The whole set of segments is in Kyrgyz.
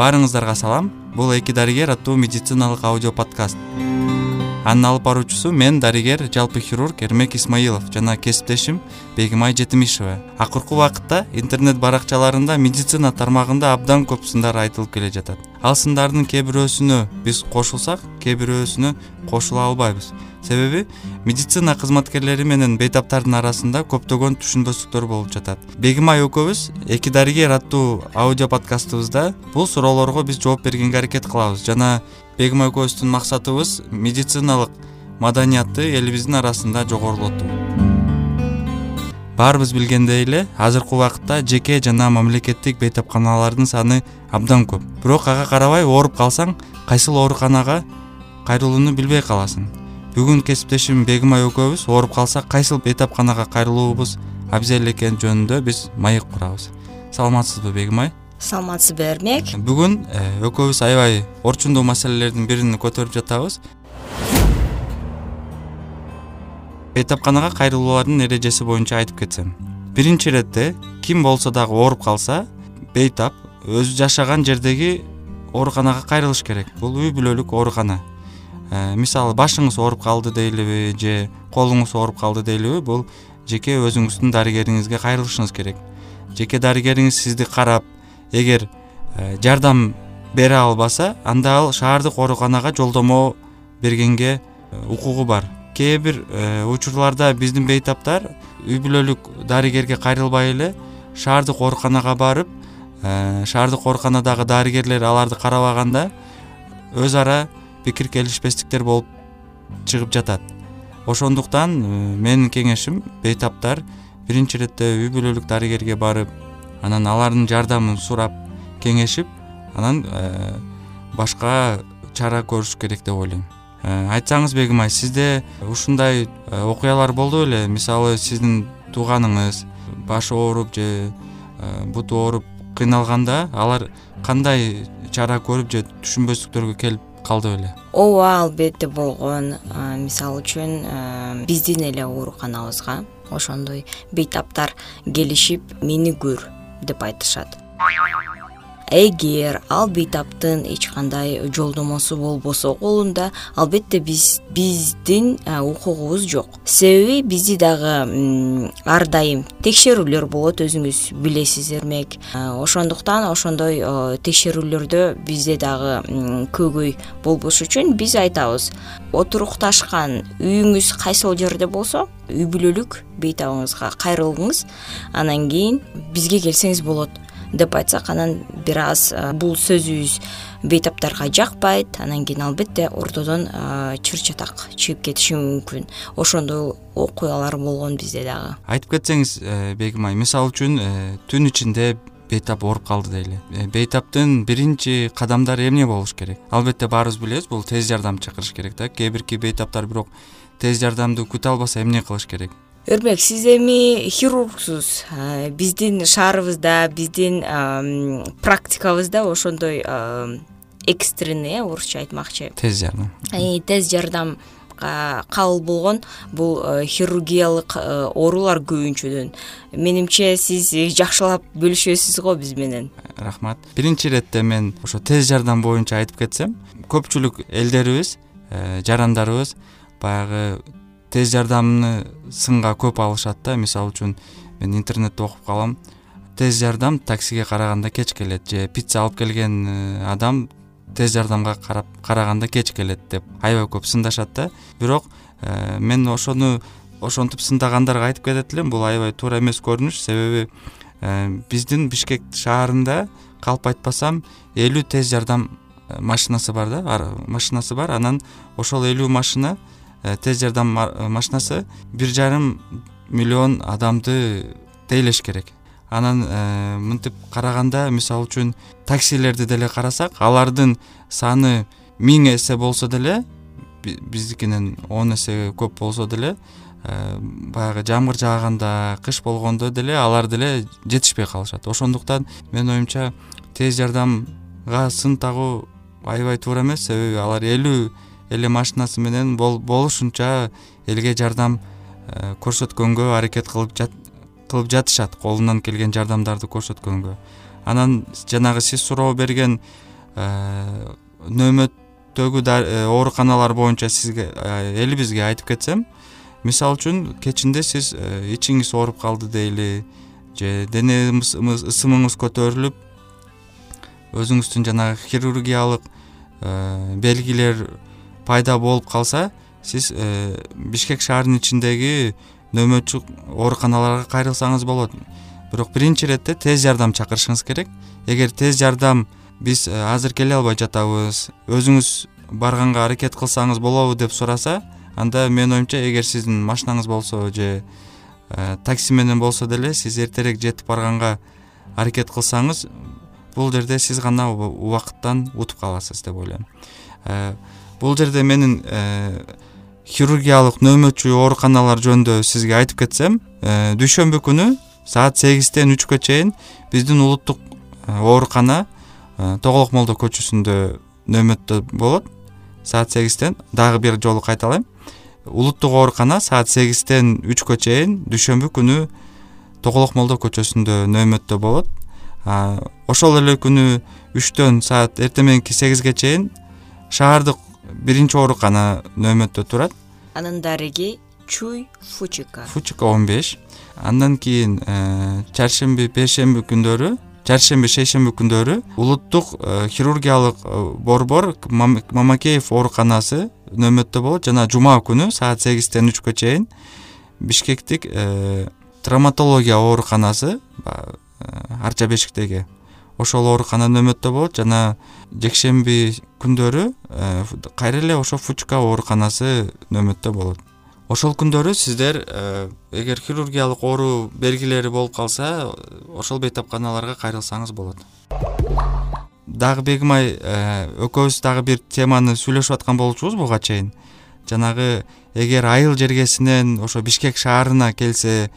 баарыңыздарга салам. Бул эки дарыгер аттуу медициналык аудио подкаст. Анын алып баруучусу мен дарыгер жалпы хирург эрмек исмаилов жана кесиптешим бегимай жетимишева. Акыркы убакытта интернет баракчаларында медицина тармагында абдан көп сындар айтылып келе жатат. Ал сындардын кээ бирөөсүнө биз кошулсак кээ бирөөсүнө кошула албайбыз себеби медицина кызматкерлери менен бейтаптардын арасында көптөгөн түшүнбөстүктөр болуп жатат. Бегимай экөөбүз эки дарыгер аттуу аудио подкастыбызда бул суроолорго биз жооп бергенге аракет кылабыз. Жана бегимай экөөбүздүн максатыбыз медициналык маданиятты элибиздин арасында жогорулатуу баарыбыз билгендей эле азыркы убакытта жеке жана мамлекеттик бейтапканалардын саны абдан көп. Бирок ага карабай ооруп калсаң кайсыл ооруканага кайрылууну билбей каласың бүгүн кесиптешим бегимай экөөбүз ооруп калсак кайсыл бейтапканага кайрылуубуз? Абзел экени жөнүндө биз маек курабыз. Саламатсызбы бегимай саламатсызбы эрмек. Бүгүн экөөбүз аябай орчундуу маселелердин бирин көтөрүп жатабыз. Бейтапканага кайрылуулардын эрежеси боюнча айтып кетсем. Биринчи иретте ким болсо дагы ооруп калса бейтап өзү жашаган жердеги ооруканага кайрылыш керек. Бул үй бүлөлүк оорукана мисалы башыңыз ооруп калды дейлиби же колуңуз ооруп калды дейлиби бул жеке өзүңүздүн дарыгериңизге кайрылышыңыз керек. Жеке дарыгериңиз сизди карап эгер э, жардам бере албаса анда ал шаардык ооруканага жолдомо бергенге э, укугу бар. Кээ бир э, учурларда биздин бейтаптар үй бүлөлүк дарыгерге кайрылбай эле шаардык ооруканага барып шаардык ооруканадагы дарыгерлер аларды карабаганда өз ара пикир келишпестиктер болуп чыгып жатат. Ошондуктан менин кеңешим бейтаптар биринчи иретте үй бүлөлүк дарыгерге барып анан алардын жардамын сурап кеңешип анан э, башка чара көрүш керек деп ойлойм. Э, айтсаңыз бегимай сизде ушундай э, окуялар болду беле мисалы сиздин тууганыңыз башы ооруп же буту ооруп кыйналганда алар кандай чара көрүп же түшүнбөстүктөргө келип калды беле? Ооба албетте болгон. Мисалы үчүн биздин эле ооруканабызга ошондой бейтаптар келишип мени көр деп айтышат эгер ал бейтаптын эч кандай жолдомосу болбосо колунда албетте биз биздин укугубуз жок. Себеби бизди дагы ар дайым текшерүүлөр болот өзүңүз билесиз эрмек ошондуктан ошондой текшерүүлөрдө бизде дагы көйгөй болбош үчүн биз айтабыз. Отурукташкан үйүңүз кайсыл жерде болсо үй бүлөлүк бейтабыңызга кайрылыңыз. Анан кийин бизге келсеңиз болот деп айтсак анан бир аз бул сөзүбүз бейтаптарга жакпайт. Анан кийин албетте ортодон чыр чатак чыгып кетиши мүмкүн. Ошондой окуялар болгон бизде дагы. Айтып кетсеңиз э, бегимай мисалы үчүн э, түн ичинде бейтап ооруп калды дейли э, бейтаптын биринчи кадамдары эмне болуш керек? Албетте баарыбыз билебиз бул тез жардам чакырыш керек да. Кээ бирки бейтаптар бирок тез жардамды күтө албаса эмне кылыш керек эрмек сиз эми хирургсуз. Биздин шаарыбызда биздин практикабызда ошондой экстренный э орусча айтмакчы. Тез жардам. Тез жардамга кабыл болгон бул э, хирургиялык э, оорулар көбүнчөдөн менимче сиз жакшылап бөлүшөсүз го биз менен. Рахмат. Биринчи иретте мен ошо тез жардам боюнча айтып кетсем көпчүлүк элдерибиз э, жарандарыбыз баягы тез жардамны сынга көп алышат да. Мисалы үчүн мен интернетте окуп калам. Тез жардам таксиге караганда кеч келет же пицца алып келген э, адам тез жардамга карап караганда кеч келет деп аябай көп сындашат да. Бирок э, мен ошону ошентип сындагандарга айтып кетет элем. Бул аябай туура эмес көрүнүш. Себеби э, биздин бишкек шаарында калп айтпасам элүү тез жардам машинасы бар да. Машинасы бар. Анан ошол элүү машина тез жардам э, машинасы бир жарым миллион адамды тейлеш керек. Анан э, мынтип караганда мисалы үчүн таксилерди деле карасак алардын саны миң эсе болсо деле биздикинен он эсе көп болсо деле баягы жамгыр жааганда кыш болгондо деле алар деле жетишпей калышат. Ошондуктан менин оюмча тез жардамга сын тагуу аябай туура эмес. Себеби алар элүү эле машинасы менен болушунча элге жардам э, көрсөткөнгө аракет кылып кылып жатышат колунан келген жардамдарды көрсөткөнгө. Анан жанагы сиз суроо берген нөөмөттөгү ооруканалар боюнча сизге элибизге айтып кетсем мисалы үчүн кечинде сиз ичиңиз ооруп калды дейли же дене ысымыңыз көтөрүлүп өзүңүздүн жанагы хирургиялык э, белгилер пайда болуп калса сиз э, бишкек шаарынын ичиндеги нөөмөтчү ооруканаларга кайрылсаңыз болот. Бирок биринчи иретте тез жардам чакырышыңыз керек. Эгер тез жардам биз э, азыр келе албай жатабыз өзүңүз барганга аракет кылсаңыз болобу деп сураса анда менин оюмча эгер сиздин машинаңыз болсо же Э, такси менен болсо деле сиз эртерээк жетип барганга аракет кылсаңыз бул жерде сиз гана убакыттан утуп каласыз деп ойлойм бул жерде менин э, хирургиялык нөөмөтчү ооруканалар жөнүндө сизге айтып кетсем дүйшөмбү күнү саат сегизден үчкө чейин биздин улуттук оорукана тоголок молдо көчөсүндө нөөмөттө болот. Саат сегизден дагы бир жолу кайталайм. Улуттук оорукана саат сегизден үчкө чейин дүйшөмбү күнү тоголок молдо көчөсүндө нөөмөттө болот. Ошол эле күнү үчтөн саат эртең мененки сегизге чейин шаардык биринчи оорукана нөөмөттө турат. Анын дареги чуй фучика. Фучика он беш андан кийин э, чаршемби першемби күндөрү жаршемби шейшемби күндөрү улуттук э, хирургиялык э, борбор мамакеев ооруканасы нөөмөттө болот. Жана жума күнү саат сегизден үчкө чейин бишкектик травматология ооруканасы арча бешиктеги ошол оорукана нөөмөттө болот жана жекшемби күндөрү кайра эле ошо фучка ооруканасы нөөмөттө болот. Ошол күндөрү сиздер э, эгер хирургиялык оору белгилери болуп калса ошол бейтапканаларга кайрылсаңыз болот. Дагы бегимай э, экөөбүз дагы бир теманы сүйлөшүп аткан болчубуз буга чейин. Жанагы эгер айыл жергесинен ошо бишкек шаарына келсе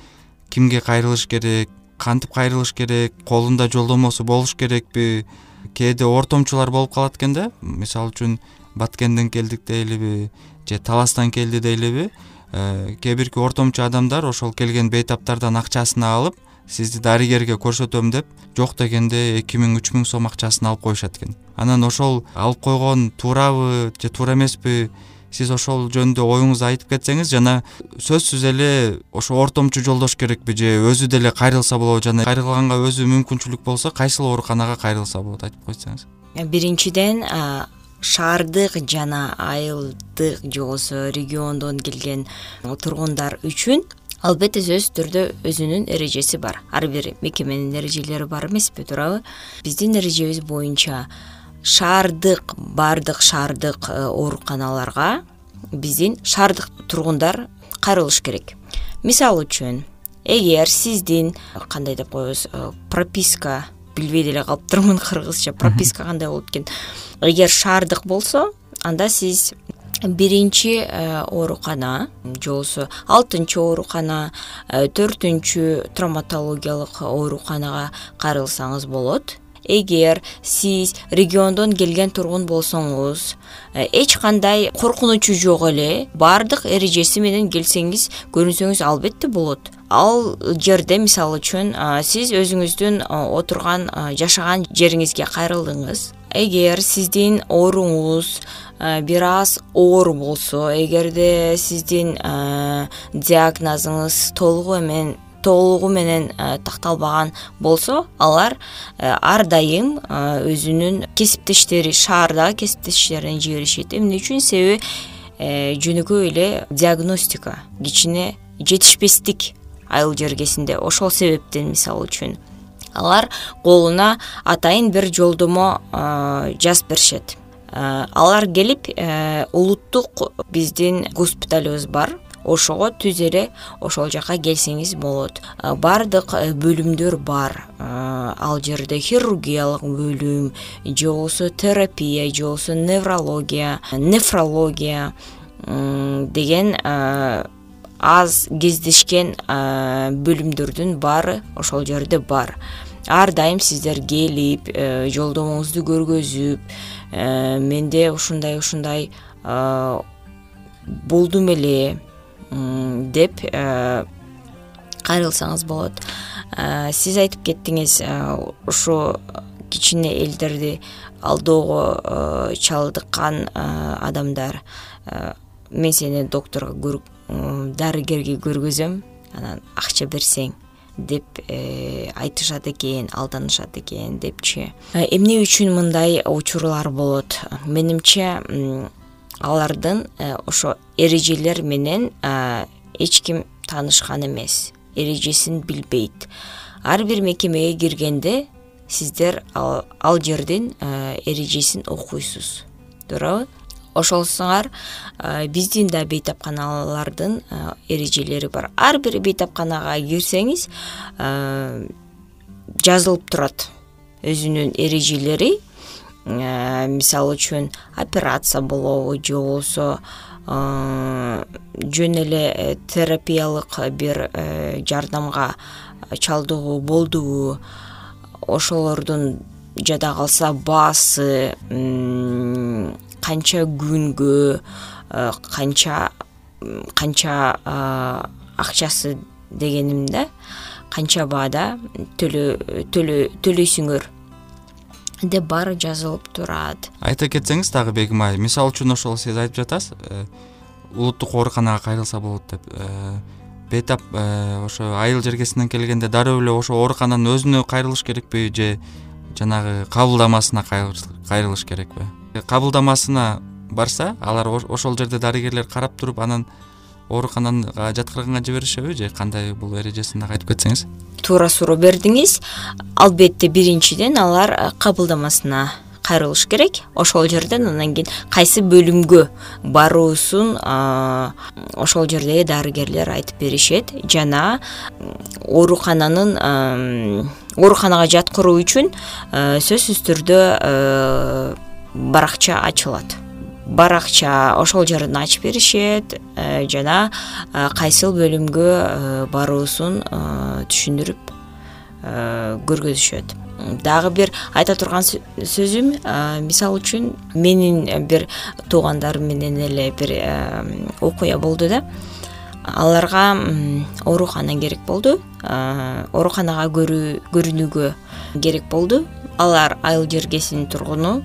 кимге кайрылыш керек кантип кайрылыш керек колунда жолдомосу болуш керекпи? Кээде ортомчулар болуп калат экен да? Мисалы үчүн баткенден келдик дейлиби же таластан келди дейлиби Э, кээ бирки ортомчу адамдар ошол келген бейтаптардан акчасын алып сизди дарыгерге көрсөтөм деп жок дегенде эки миң үч миң сом акчасын алып коюшат экен. Анан ошол алып койгон туурабы же туура эмеспи сиз ошол жөнүндө оюңузду айтып кетсеңиз жана сөзсүз эле ошо ортомчу жолдош керекпи же өзү деле кайрылса болобу жана кайрылганга өзү мүмкүнчүлүк болсо кайсыл ооруканага кайрылса болот айтып койсоңуз? Биринчиден шаардык жана айылдык же болбосо региондон келген тургундар үчүн албетте сөзсүз түрдө өзүнүн эрежеси бар. Ар бир мекеменин эрежелери бар эмеспи туурабы? Биздин эрежебиз боюнча шаардык баардык шаардык э, ооруканаларга биздин шаардык тургундар кайрылыш керек. Мисалы үчүн эгер сиздин кандай деп коебуз э, прописка билбей деле калыптырмын кыргызча прописка кандай болот экен? Эгер шаардык болсо анда сиз биринчи э, оорукана же болбосо алтынчы оорукана э, төртүнчү травматологиялык ооруканага кайрылсаңыз болот эгер сиз региондон келген тургун болсоңуз э, эч кандай коркунучу жок эле баардык эрежеси менен келсеңиз көрүнсөңүз албетте болот. Ал жерде мисалы үчүн сиз өзүңүздүн отурган жашаган жериңизге кайрылдыңыз. Эгер сиздин ооруңуз бир аз оор болсо эгерде сиздин диагнозуңуз толугу эмен толугу менен такталбаган болсо алар ар дайым өзүнүн кесиптештери шаардагы кесиптештерине жиберишет эмне үчүн себеби э, жөнөкөй эле диагностика кичине жетишпестик айыл жергесинде. Ошол себептен мисалы үчүн алар колуна атайын бир жолдомо жазып беришет. Алар келип э, улуттук биздин госпиталыбыз бар ошого түз эле ошол жака келсеңиз болот. Баардык э, бөлүмдөр бар. Ал жерде хирургиялык бөлүм же болбосо терапия же болбосо неврология нефрология деген аз кездешкен бөлүмдөрдүн баары ошол жерде бар. Ар дайым сиздер келип э, жолдомоңузду көргөзүп э, менде ушундай ушундай болдум эле деп кайрылсаңыз болот. Сиз айтып кеттиңиз ушу кичине элдерди алоого чалдыккан адамдар. Мен сени доктурга дарыгерге көргөзөм анан акча берсең деп э, айтышат экен алданышат экен депчи. Эмне үчүн мындай учурлар болот? Менимче алардын э, ошо эрежелер менен эч ким таанышкан эмес эрежесин билбейт. Ар бир мекемеге киргенде сиздер ал жердин э, эрежесин окуйсуз. Туурабы? Ошолсуңар э, биздин да бейтапканалардын э, эрежелери бар. Ар бир бейтапканага кирсеңиз жазылып турат өзүнүн эрежелери мисалы үчүн операция болобу же болбосо жөн эле терапиялык бир жардамга чалдыгуу болдубу ошолордун жада калса баасы канча күнгө э, канча канча э, акчасы дегеним да канча баада төлөйсүңөр деп баары жазылып турат. Айта кетсеңиз дагы бегим айы мисалы үчүн ошол сиз айтып жатасыз э, улуттук ооруканага кайрылса болот деп бейтап э, ошо айыл жергесинен келгенде дароо эле ошо оорукананын өзүнө кайрылыш керекпи же жанагы кабылдамасына кайрылыш керекпи? Кабылдамасына барса алар ошол жерде дарыгерлер карап туруп анан ооруканага жаткырганга жиберишеби же кандай бул эрежесин дагы айтып кетсеңиз? Туура суроо бердиңиз. Албетте биринчиден алар кабылдамасына кайрылыш керек. Ошол жерден анан кийин кайсы бөлүмгө баруусун ошол жердеги дарыгерлер айтып беришет. Жана оорукананын ооруканага жаткыруу үчүн сөзсүз түрдө баракча ачылат баракча ошол жерин ачып беришет жана кайсыл бөлүмгө баруусун түшүндүрүп көргөзүшөт. Дагы бир айта турган сөзүм мисалы үчүн менин бир туугандарым менен эле бир окуя болду да. Аларга оорукана керек болду. Ооруканага көрүнүүгө керек болду. Алар айыл жергесинин тургуну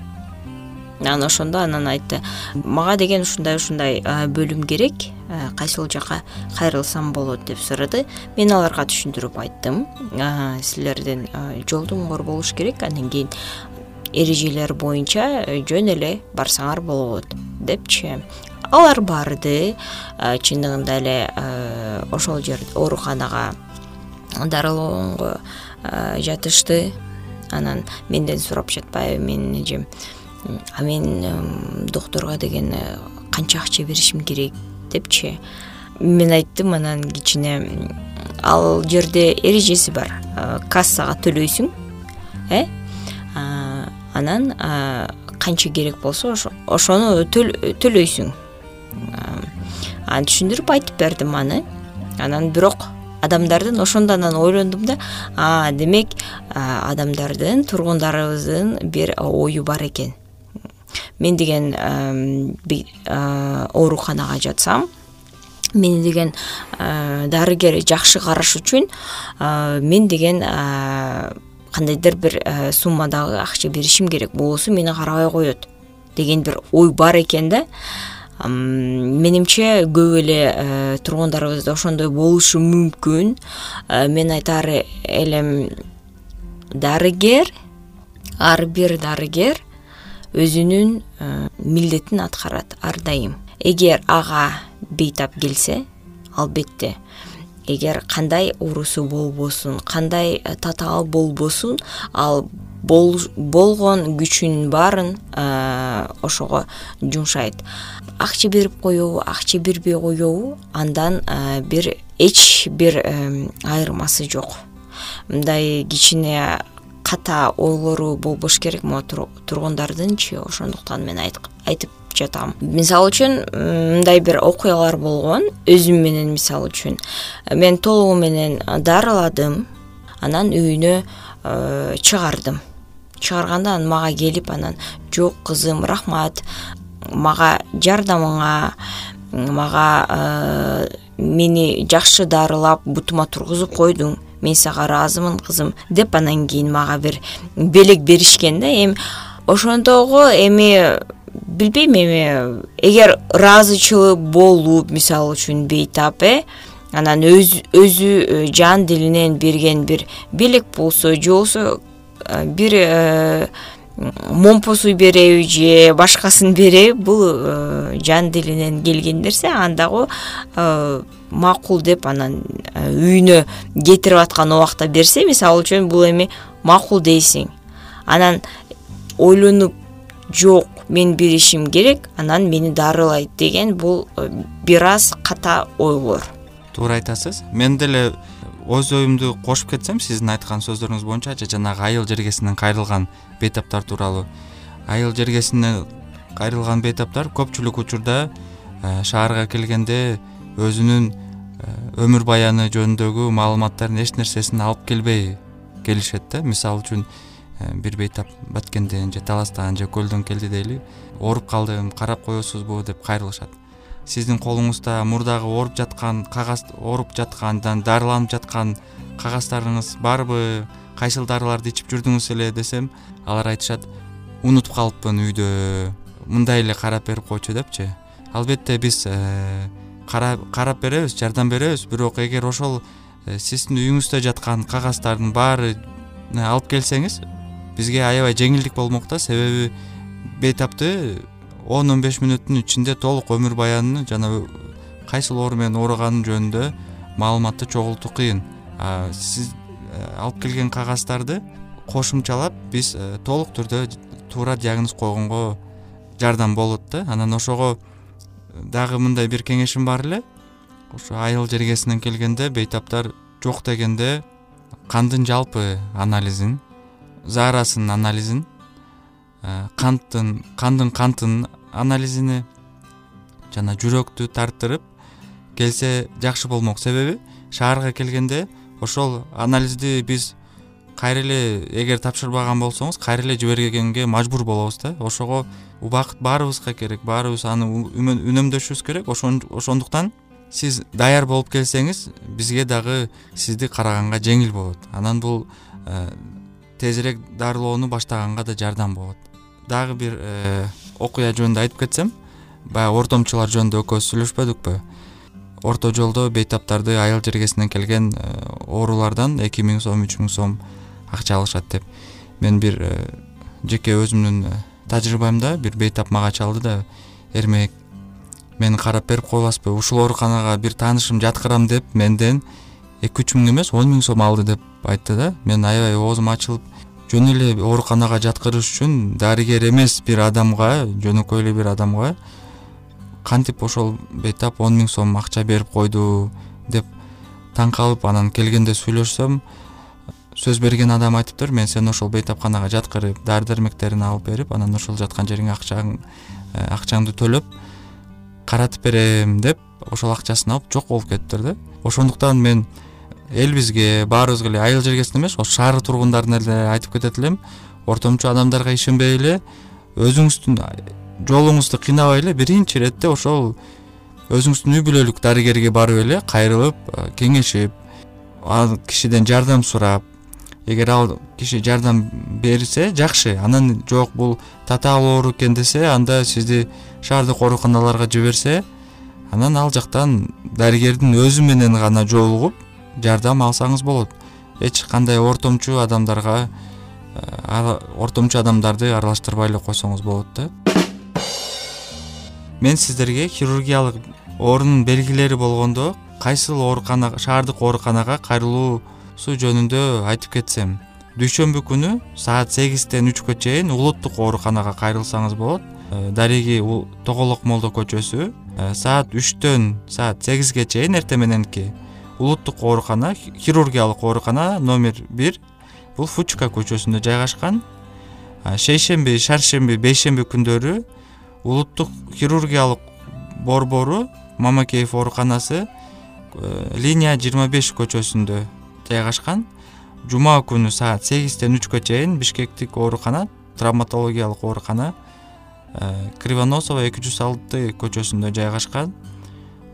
анан ошондо анан айтты мага деген ушундай ушундай бөлүм керек кайсыл жака кайрылсам болот деп сурады. Мен аларга түшүндүрүп айттым. Силердин жолдоңор болуш керек. Анан кийин эрежелер боюнча жөн эле барсаңар болот депчи. Алар барды чындыгында эле ошол жерде ооруканага дарылоонго жатышты. Анан менден сурап жатпайбы менин эжем а мен доктурга деген э, канча акча беришим керек депчи? Мен айттым анан кичине ал жерде эрежеси бар. Э, кассага төлөйсүң э? Анан канча керек болсо ошону төлөйсүң. Анан түшүндүрүп айтып бердим аны. Анан бирок адамдардын ошондо анан ойлондум да демек адамдардын тургундарыбыздын бир ою бар экен мен деген ооруканага жатсам мени деген дарыгер жакшы караш үчүн мен деген кандайдыр бир суммадагы акча беришим керек болбосо мени карабай коет деген бир ой бар экен да. Менимче көп эле тургундарыбызда ошондой болушу мүмкүн. Мен айтаар элем дарыгер ар бир дарыгер өзүнүн э, милдетин аткарат ар дайым. Эгер ага бейтап келсе албетте эгер кандай оорусу болбосун кандай э, татаал болбосун ал болгон күчүнүн баарын э, ошого жумшайт. Акча берип коебу акча бербей коебу андан бир эч бир айырмасы жок. Мындай кичине ката ойлору болбош керек могу тургундардынчы. Ошондуктан мен айтып жатам. Мисалы үчүн мындай бир окуялар болгон. Өзүм менен мисалы үчүн мен толугу менен дарыладым. Анан үйүнө э, чыгардым. Чыгарганда анан мага келип анан жок кызым рахмат. Мага жардамыңа мага э, мени жакшы дарылап бутума тургузуп койдуң мен сага ыраазымын кызым деп анан кийин мага бир белек беришкен да эми ошондогу эми билбейм эми эгер ыраазычылык болуп мисалы үчүн бейтап э анан өзү э, жан дилинен берген бир белек болсо же болбосо э, бир э, момпосу береби же башкасын береби бул жан дилинен келген нерсе. Андагы макул деп анан үйүнө кетирип аткан убакта берсе мисалы үчүн бул эми макул дейсиң. Анан ойлонуп жок мен беришим керек анан мени дарылайт деген бул бир аз ката ойлор. Туура айтасыз? Мен деле өз оюмду кошуп кетсем сиздин айткан сөздөрүңүз боюнча жанагы айыл жергесинен кайрылган бейтаптар тууралуу. Айыл жергесинен кайрылган бейтаптар көпчүлүк учурда э, шаарга келгенде өзүнүн э, өмүр баяны жөнүндөгү маалыматтардын эч нерсесин алып келбей келишет да. Мисалы үчүн э, бир бейтап баткенден же таластан же көлдөн келди дейли ооруп калдым карап коесузбу деп кайрылышат сиздин колуңузда мурдагы ооруп жаткан кагаз ооруп жаткан анан дарыланып жаткан кагаздарыңыз барбы? Кайсыл дарыларды ичип жүрдүңүз эле десем алар айтышат унутуп калыпмын үйдө мындай эле карап берип койчу депчи. Албетте биз э, карап беребиз жардам беребиз бирок эгер ошол э, сиздин үйүңүздө жаткан кагаздардын баары алып келсеңиз бизге аябай жеңилдик болмок да себеби бейтапты он он беш мүнөттүн ичинде толук өмүр баянын жана кайсыл оору менен ооруганы жөнүндө маалыматты чогултуу кыйын. Сиз э, алып келген кагаздарды кошумчалап биз э, толук түрдө туура диагноз койгонго жардам болот да. Анан ошого э, дагы мындай бир кеңешим бар эле. Ошо айыл жергесинен келгенде бейтаптар жок дегенде кандын жалпы анализин заарасын анализин канттын кандын кантын анализини жана жүрөктү тарттырып келсе жакшы болмок себеби шаарга келгенде ошол анализди биз кайра эле эгер тапшырбаган болсоңуз кайра эле жибергенге мажбур болобуз да. Ошого убакыт баарыбызга керек баарыбыз аны үнөмдөшүбүз керек. Ошондуктан сиз даяр болуп келсеңиз бизге дагы сизди караганга жеңил болот. Анан бул э, тезирээк дарылоону баштаганга да жардам болот дагы бир э, окуя жөнүндө айтып кетсем баягы ортомчулар жөнүндө экөөбүз сүйлөшпөдүкпү. Орто жолдо бейтаптарды айыл жергесинен келген э, оорулардан эки миң сом үч миң сом акча алышат деп. Мен бир э, жеке өзүмдүн тажрыйбамда бир бейтап мага чалды да эрмек мени карап берип койбаспы ушул ооруканага бир таанышым жаткырам деп менден эки үч миң эмес он миң сом алды деп айтты да. Мен аябай оозум ачылып жөн эле ооруканага жаткырыш үчүн дарыгер эмес бир адамга жөнөкөй эле бир адамга кантип ошол бейтап он миң сом акча берип койду деп таң калып анан келгенде сүйлөшсөм сөз берген адам айтыптыр мен сени ошол бейтапканага жаткырып дары дармектерин алып берип анан ошол жаткан жериңе акчаң э, акчаңды төлөп каратып берем деп ошол акчасын алып жок болуп кетиптир да. Ошондуктан мен элибизге баарыбызга эле айыл жергесине эмес ошо шаар тургундарына эле айтып кетет элем. Ортомчу адамдарга ишенбей эле өзүңүздүн жолуңузду кыйнабай эле биринчи иретте ошол өзүңүздүн үй бүлөлүк дарыгерге барып эле кайрылып кеңешип ал кишиден жардам сурап эгер ал киши жардам берсе жакшы анан жок бул татаал оору экен десе анда сизди шаардык ооруканаларга жиберсе анан ал жактан дарыгердин өзү менен гана жолугуп жардам алсаңыз болот. Эч кандай ортомчу адамдарга э, ортомчу адамдарды аралаштырбай эле койсоңуз болот да. Мен сиздерге хирургиялык оорунун белгилери болгондо кайсыл оорукана шаардык ооруканага кайрылуусу жөнүндө айтып кетсем дүйшөмбү күнү саат сегизден үчкө чейин улуттук ооруканага кайрылсаңыз болот. Э, дареги тоголок молдо көчөсү э, саат үчтөн саат сегизге чейин эртең мененки улуттук оорукана хирургиялык оорукана номер бир. Бул фучка көчөсүндө жайгашкан. Шейшемби шаршемби бейшемби күндөрү улуттук хирургиялык борбору мамакеев ооруканасы э, линия жыйырма беш көчөсүндө жайгашкан. Жума күнү саат сегизден үчкө чейин бишкектик оорукана травматологиялык оорукана э, кривоносова эки жүз алты көчөсүндө жайгашкан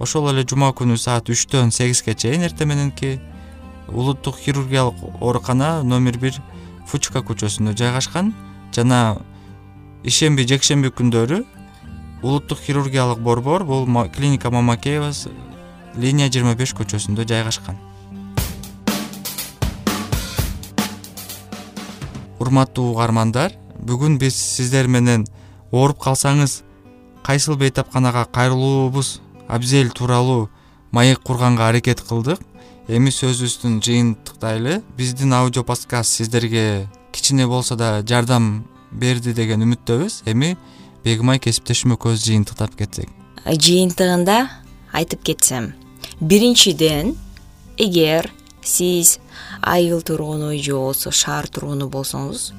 ошол эле жума күнү саат үчтөн сегизге чейин эртең мененки улуттук хирургиялык оорукана номер бир фучка көчөсүндө жайгашкан жана ишемби жекшемби күндөрү улуттук хирургиялык борбор бул клиника мамакеева линия жыйырма беш көчөсүндө жайгашкан. Урматтуу угармандар бүгүн биз сиздер менен ооруп калсаңыз кайсыл бейтапканага кайрылуубуз абзел тууралуу маек курганга аракет кылдык. Эми сөзүбүздүн жыйынтыктайлы биздин аудио подкаст сиздерге кичине болсо да жардам берди деген үмүттөбүз. Эми бегимай кесиптешим экөөбүз жыйынтыктап кетсек. Жыйынтыгында айтып кетсем. Биринчиден эгер сиз айыл тургуну же болбосо шаар тургуну болсоңуз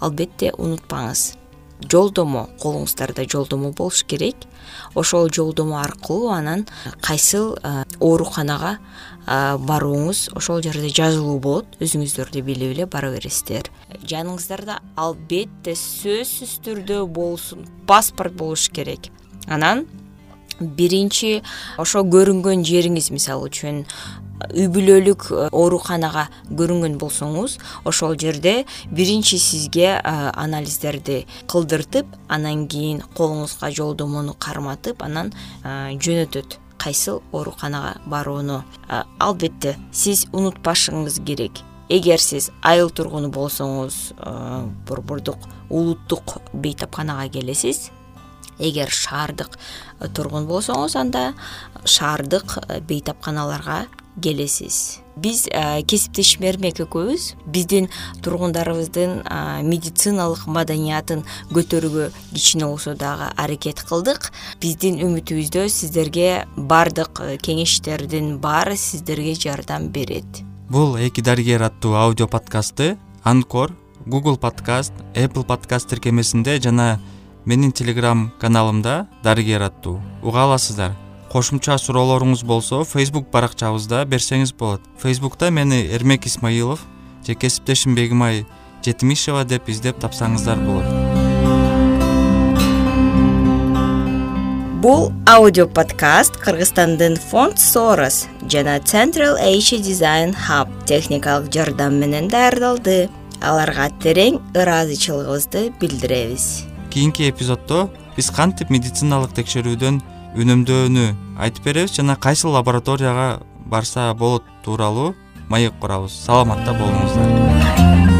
албетте унутпаңыз жолдомо колуңуздарда жолдомо болуш керек. Ошол жолдомо аркылуу анан кайсыл ооруканага барууңуз ошол жерде жазылуу болот. Өзүңүздөр да билип эле бара бересиздер. Жаныңыздарда албетте сөзсүз түрдө болсун паспорт болуш керек. Анан биринчи ошо көрүнгөн жериңиз мисалы үчүн үй бүлөлүк э, ооруканага көрүнгөн болсоңуз ошол жерде биринчи сизге э, анализдерди кылдыртып анан кийин колуңузга жолдомону карматып анан э, жөнөтөт кайсыл ооруканага барууну. Албетте сиз унутпашыңыз керек. Эгер сиз айыл тургуну болсоңуз борбордук улуттук бейтапканага келесиз эгер шаардык тургун болсоңуз анда шаардык бейтапканаларга келесиз. Биз кесиптешим эрмек экөөбүз. Биздин тургундарыбыздын медициналык маданиятын көтөрүүгө кичине болсо дагы аракет кылдык. Биздин үмүтүбүздө сиздерге баардык кеңештердин баары сиздерге жардам берет. Бул эки дарыгер аттуу аудио подкастты анкор google подкаст apple подкаст тиркемесинде жана менин телеграм каналымда дарыгер аттуу уга аласыздар. Кошумча суроолоруңуз болсо facebook баракчабызда берсеңиз болот. Facebookта мени эрмек исмаилов же кесиптешим бегимай жетимишева деп издеп тапсаңыздар болот. Бул аудио подкаст кыргызстандын фонд сорос жана central asia design hub техникалык жардам менен даярдалды. Аларга терең ыраазычылыгыбызды билдиребиз кийинки эпизоддо биз кантип медициналык текшерүүдөн үнөмдөөнү айтып беребиз жана кайсыл лабораторияга барса болот тууралуу маек курабыз. Саламатта болуңуздар